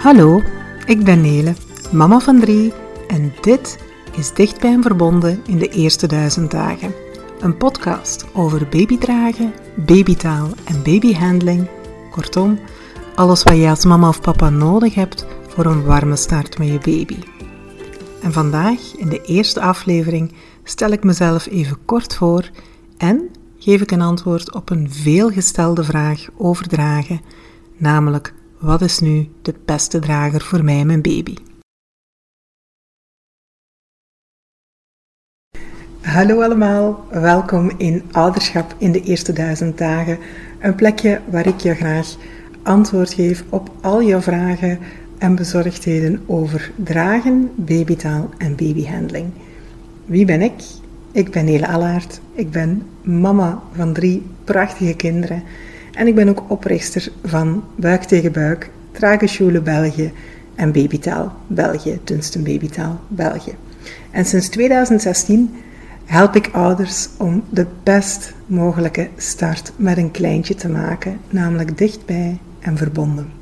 Hallo, ik ben Nele, mama van drie en dit is Dichtbij en Verbonden in de eerste duizend dagen. Een podcast over babydragen, babytaal en babyhandling. Kortom, alles wat je als mama of papa nodig hebt voor een warme start met je baby. En vandaag, in de eerste aflevering, stel ik mezelf even kort voor en geef ik een antwoord op een veelgestelde vraag over dragen, namelijk wat is nu de beste drager voor mij en mijn baby? Hallo allemaal, welkom in Ouderschap in de eerste duizend dagen. Een plekje waar ik je graag antwoord geef op al je vragen en bezorgdheden over dragen, babytaal en babyhandling. Wie ben ik? Ik ben Nele Allaert. Ik ben mama van drie prachtige kinderen en ik ben ook oprichter van Buik tegen Buik, Trageschule België en Babytaal België, Dunsten Babytaal België. En sinds 2016 help ik ouders om de best mogelijke start met een kleintje te maken, namelijk dichtbij en verbonden.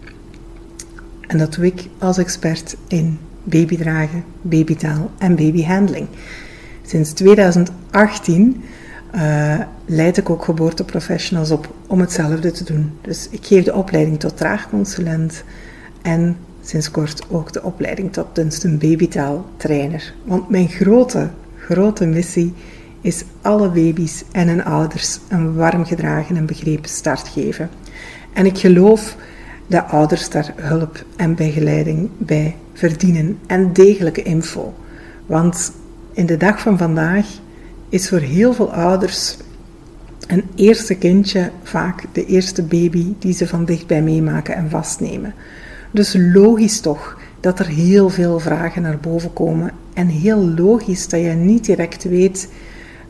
En dat doe ik als expert in babydragen, babytaal en babyhandling. Sinds 2018 uh, leid ik ook geboorteprofessionals op om hetzelfde te doen. Dus ik geef de opleiding tot draagconsulent en sinds kort ook de opleiding tot Dunsten babytaaltrainer. Want mijn grote, grote missie is alle baby's en hun ouders een warm gedragen en begrepen start geven. En ik geloof dat ouders daar hulp en begeleiding bij verdienen en degelijke info. Want in de dag van vandaag is voor heel veel ouders een eerste kindje vaak de eerste baby die ze van dichtbij meemaken en vastnemen. Dus logisch toch dat er heel veel vragen naar boven komen en heel logisch dat je niet direct weet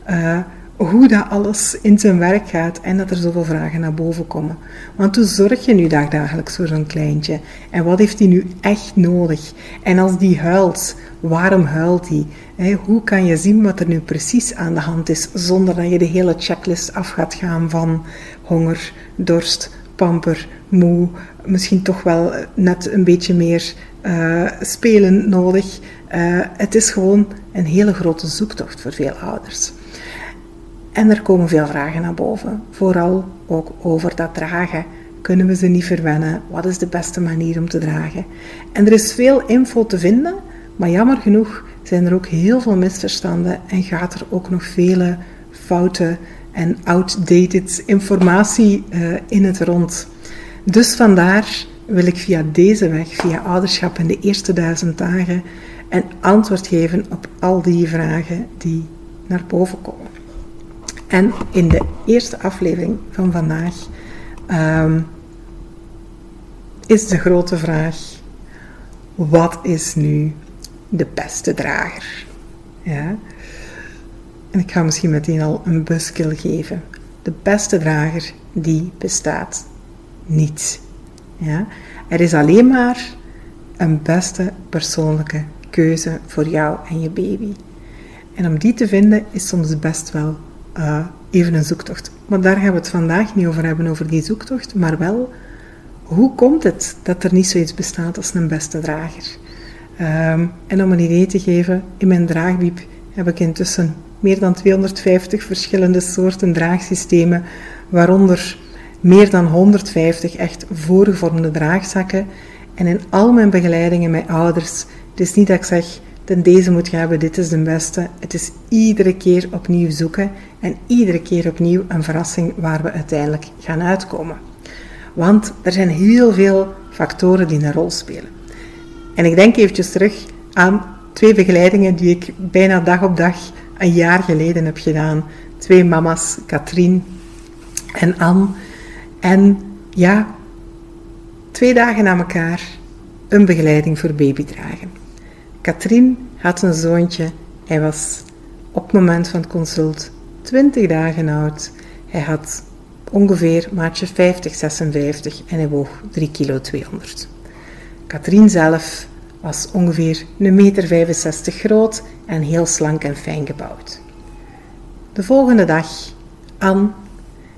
uh, hoe dat alles in zijn werk gaat en dat er zoveel vragen naar boven komen. Want hoe zorg je nu dagdagelijks voor zo'n kleintje? En wat heeft hij nu echt nodig? En als die huilt, waarom huilt hij? hoe kan je zien wat er nu precies aan de hand is, zonder dat je de hele checklist af gaat gaan van honger, dorst, pamper, moe, misschien toch wel net een beetje meer uh, spelen nodig. Uh, het is gewoon een hele grote zoektocht voor veel ouders. En er komen veel vragen naar boven, vooral ook over dat dragen. Kunnen we ze niet verwennen? Wat is de beste manier om te dragen? En er is veel info te vinden, maar jammer genoeg zijn er ook heel veel misverstanden en gaat er ook nog vele foute en outdated informatie uh, in het rond. Dus vandaar wil ik via deze weg, via ouderschap in de eerste duizend dagen, een antwoord geven op al die vragen die naar boven komen. En in de eerste aflevering van vandaag um, is de grote vraag: wat is nu de beste drager? Ja. En ik ga misschien meteen al een buskill geven. De beste drager, die bestaat niet. Ja. Er is alleen maar een beste persoonlijke keuze voor jou en je baby. En om die te vinden is soms best wel uh, even een zoektocht. Maar daar gaan we het vandaag niet over hebben, over die zoektocht, maar wel hoe komt het dat er niet zoiets bestaat als een beste drager? Um, en om een idee te geven, in mijn draagbiep heb ik intussen meer dan 250 verschillende soorten draagsystemen, waaronder meer dan 150 echt voorgevormde draagzakken. En in al mijn begeleidingen met ouders, het is niet dat ik zeg, ten deze moet je hebben, dit is de beste. Het is iedere keer opnieuw zoeken en iedere keer opnieuw een verrassing waar we uiteindelijk gaan uitkomen. Want er zijn heel veel factoren die een rol spelen. En ik denk eventjes terug aan twee begeleidingen die ik bijna dag op dag een jaar geleden heb gedaan. Twee mama's, Katrien en Anne. En ja, twee dagen na elkaar een begeleiding voor babydragen. Katrien had een zoontje. Hij was op het moment van het consult 20 dagen oud. Hij had ongeveer maatje 50, 56 en hij woog 3 kilo 200. Katrien zelf was ongeveer 1,65 meter groot en heel slank en fijn gebouwd. De volgende dag, Anne,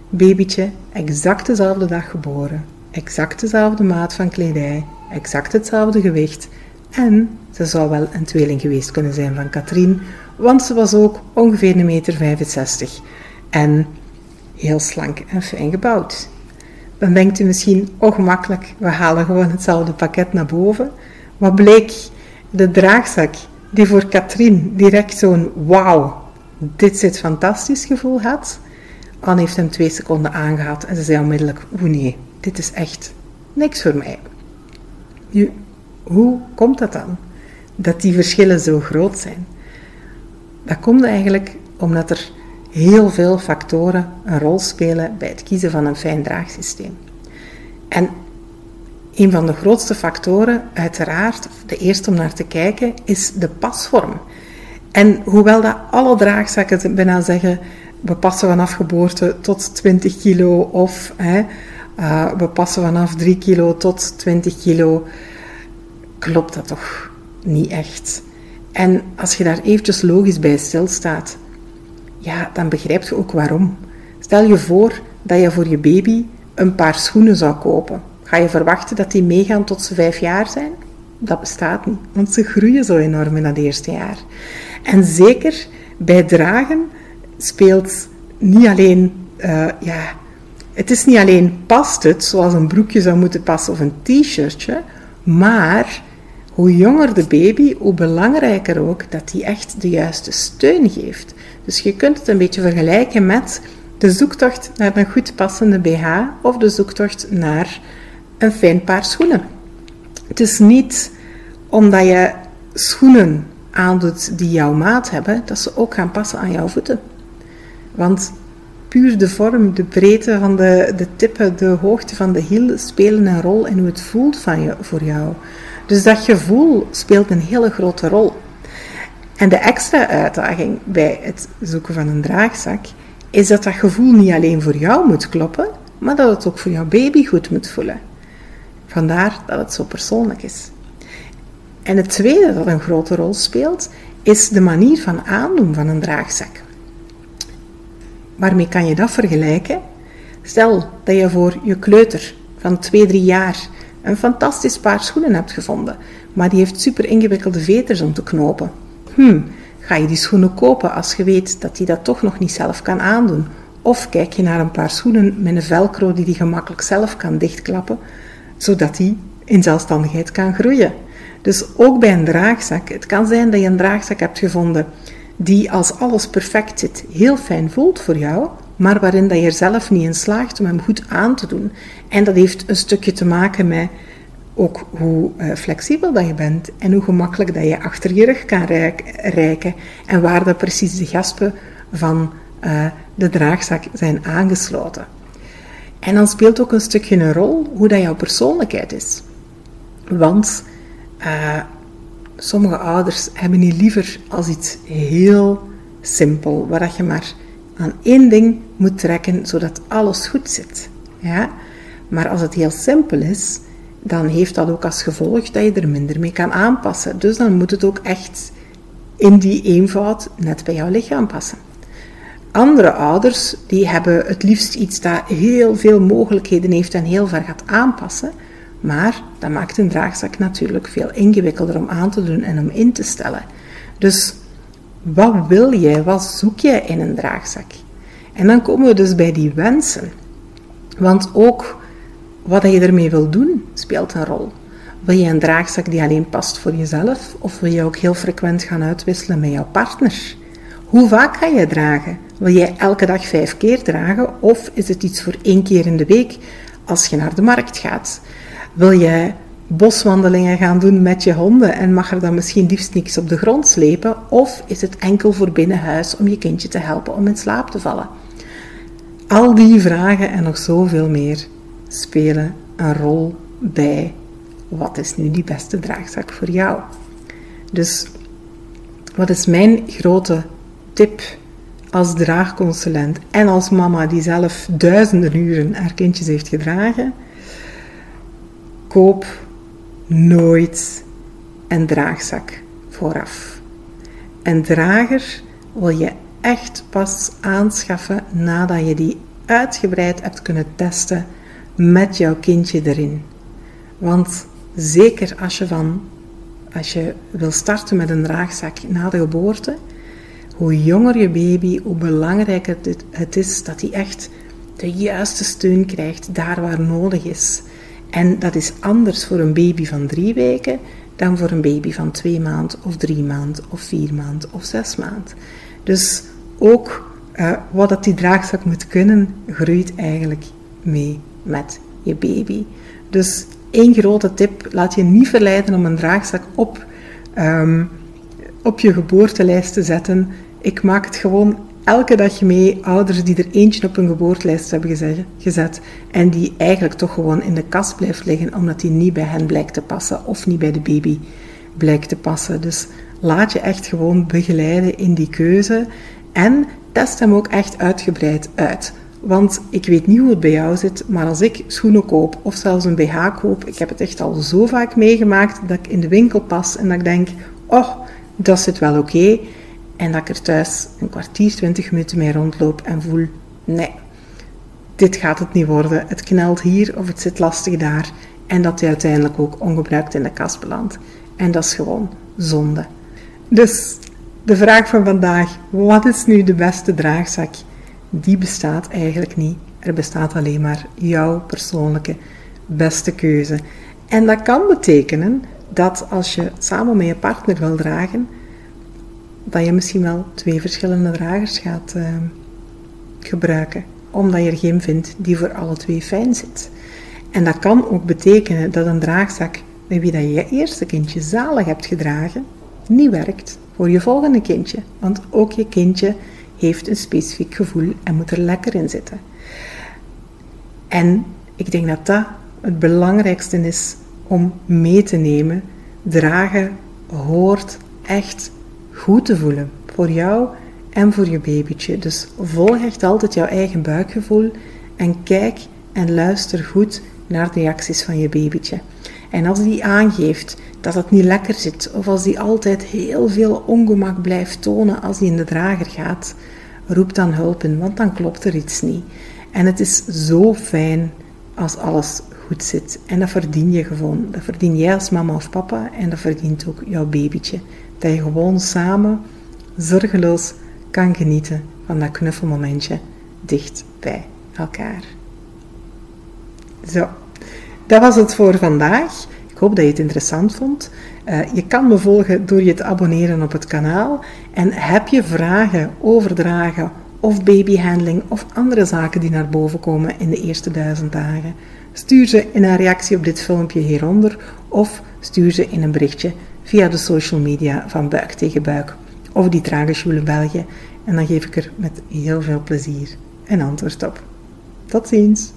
babytje, exact dezelfde dag geboren, exact dezelfde maat van kledij, exact hetzelfde gewicht. En ze zou wel een tweeling geweest kunnen zijn van Katrien, want ze was ook ongeveer een meter 65 en heel slank en fijn gebouwd. Dan denkt u misschien, oh gemakkelijk, we halen gewoon hetzelfde pakket naar boven. Wat bleek? De draagzak die voor Katrien direct zo'n wauw, dit zit fantastisch gevoel had. Anne heeft hem twee seconden aangehad en ze zei onmiddellijk, oeh nee, dit is echt niks voor mij. Nu, hoe komt dat dan? Dat die verschillen zo groot zijn? Dat komt eigenlijk omdat er heel veel factoren een rol spelen bij het kiezen van een fijn draagsysteem. En een van de grootste factoren, uiteraard, de eerste om naar te kijken, is de pasvorm. En hoewel dat alle draagzakken bijna zeggen, we passen vanaf geboorte tot 20 kilo of hè, uh, we passen vanaf 3 kilo tot 20 kilo, klopt dat toch niet echt. En als je daar eventjes logisch bij stilstaat, ja, dan begrijp je ook waarom. Stel je voor dat je voor je baby een paar schoenen zou kopen. Ga je verwachten dat die meegaan tot ze vijf jaar zijn? Dat bestaat niet, want ze groeien zo enorm in dat eerste jaar. En zeker bij dragen speelt niet alleen, uh, ja, het is niet alleen past het zoals een broekje zou moeten passen of een t-shirtje, maar hoe jonger de baby, hoe belangrijker ook dat die echt de juiste steun geeft. Dus je kunt het een beetje vergelijken met de zoektocht naar een goed passende BH of de zoektocht naar een fijn paar schoenen. Het is niet omdat je schoenen aandoet die jouw maat hebben, dat ze ook gaan passen aan jouw voeten. Want puur de vorm, de breedte van de, de tippen, de hoogte van de hiel spelen een rol in hoe het voelt van je, voor jou. Dus dat gevoel speelt een hele grote rol. En de extra uitdaging bij het zoeken van een draagzak is dat dat gevoel niet alleen voor jou moet kloppen, maar dat het ook voor jouw baby goed moet voelen. Vandaar dat het zo persoonlijk is. En het tweede dat een grote rol speelt, is de manier van aandoen van een draagzak. Waarmee kan je dat vergelijken? Stel dat je voor je kleuter van 2, 3 jaar een fantastisch paar schoenen hebt gevonden, maar die heeft super ingewikkelde veters om te knopen. Hm, ga je die schoenen kopen als je weet dat hij dat toch nog niet zelf kan aandoen? Of kijk je naar een paar schoenen met een velcro die die gemakkelijk zelf kan dichtklappen, zodat die in zelfstandigheid kan groeien? Dus ook bij een draagzak. Het kan zijn dat je een draagzak hebt gevonden die als alles perfect zit heel fijn voelt voor jou, maar waarin dat je er zelf niet in slaagt om hem goed aan te doen. En dat heeft een stukje te maken met ook hoe uh, flexibel dat je bent en hoe gemakkelijk dat je achter je rug kan reiken en waar dat precies de gaspen van uh, de draagzak zijn aangesloten. En dan speelt ook een stukje een rol hoe dat jouw persoonlijkheid is. Want uh, sommige ouders hebben niet liever als iets heel simpel, waar dat je maar aan één ding moet trekken zodat alles goed zit. Ja? Maar als het heel simpel is, dan heeft dat ook als gevolg dat je er minder mee kan aanpassen. Dus dan moet het ook echt in die eenvoud net bij jouw lichaam passen. Andere ouders die hebben het liefst iets dat heel veel mogelijkheden heeft en heel ver gaat aanpassen. Maar dat maakt een draagzak natuurlijk veel ingewikkelder om aan te doen en om in te stellen. Dus wat wil jij? Wat zoek jij in een draagzak? En dan komen we dus bij die wensen. Want ook wat je ermee wil doen speelt een rol. Wil je een draagzak die alleen past voor jezelf? Of wil je ook heel frequent gaan uitwisselen met jouw partner? Hoe vaak ga je dragen? Wil jij elke dag vijf keer dragen? Of is het iets voor één keer in de week als je naar de markt gaat? Wil jij boswandelingen gaan doen met je honden en mag er dan misschien liefst niks op de grond slepen? Of is het enkel voor binnenhuis om je kindje te helpen om in slaap te vallen? Al die vragen en nog zoveel meer spelen een rol bij wat is nu die beste draagzak voor jou. Dus wat is mijn grote tip als draagconsulent en als mama die zelf duizenden uren haar kindjes heeft gedragen? Koop nooit een draagzak vooraf. Een drager wil je echt pas aanschaffen nadat je die uitgebreid hebt kunnen testen met jouw kindje erin. Want zeker als je, van, als je wil starten met een draagzak na de geboorte, hoe jonger je baby, hoe belangrijker het is dat hij echt de juiste steun krijgt daar waar nodig is. En dat is anders voor een baby van drie weken dan voor een baby van twee maanden of drie maanden of vier maanden of zes maanden. Dus ook uh, wat dat die draagzak moet kunnen, groeit eigenlijk mee met je baby. Dus één grote tip, laat je niet verleiden om een draagzak op, um, op je geboortelijst te zetten. Ik maak het gewoon elke dag mee ouders die er eentje op een geboortelijst hebben gezet en die eigenlijk toch gewoon in de kast blijft liggen omdat die niet bij hen blijkt te passen of niet bij de baby blijkt te passen. Dus laat je echt gewoon begeleiden in die keuze en test hem ook echt uitgebreid uit. Want ik weet niet hoe het bij jou zit, maar als ik schoenen koop of zelfs een BH koop, ik heb het echt al zo vaak meegemaakt dat ik in de winkel pas en dat ik denk, oh, dat zit wel oké. En dat ik er thuis een kwartier, twintig minuten mee rondloop en voel, nee, dit gaat het niet worden. Het knelt hier of het zit lastig daar. En dat hij uiteindelijk ook ongebruikt in de kast belandt. En dat is gewoon zonde. Dus de vraag van vandaag, wat is nu de beste draagzak? Die bestaat eigenlijk niet. Er bestaat alleen maar jouw persoonlijke beste keuze. En dat kan betekenen dat als je samen met je partner wil dragen, dat je misschien wel twee verschillende dragers gaat uh, gebruiken, omdat je er geen vindt die voor alle twee fijn zit. En dat kan ook betekenen dat een draagzak met wie dat je je eerste kindje zalig hebt gedragen, niet werkt voor je volgende kindje. Want ook je kindje heeft een specifiek gevoel en moet er lekker in zitten. En ik denk dat dat het belangrijkste is om mee te nemen. Dragen hoort echt goed te voelen. Voor jou en voor je babytje. Dus volg echt altijd jouw eigen buikgevoel en kijk en luister goed naar de reacties van je babytje. En als die aangeeft dat het niet lekker zit, of als die altijd heel veel ongemak blijft tonen als die in de drager gaat, roep dan hulp in, want dan klopt er iets niet. En het is zo fijn als alles goed zit. En dat verdien je gewoon. Dat verdien jij als mama of papa en dat verdient ook jouw babytje. Dat je gewoon samen zorgeloos kan genieten van dat knuffelmomentje dicht bij elkaar. Zo, dat was het voor vandaag. Ik hoop dat je het interessant vond. Uh, je kan me volgen door je te abonneren op het kanaal. En heb je vragen over dragen of babyhandling of andere zaken die naar boven komen in de eerste duizend dagen? Stuur ze in een reactie op dit filmpje hieronder of stuur ze in een berichtje via de social media van Buik tegen Buik of die Trageschule België. En dan geef ik er met heel veel plezier een antwoord op. Tot ziens!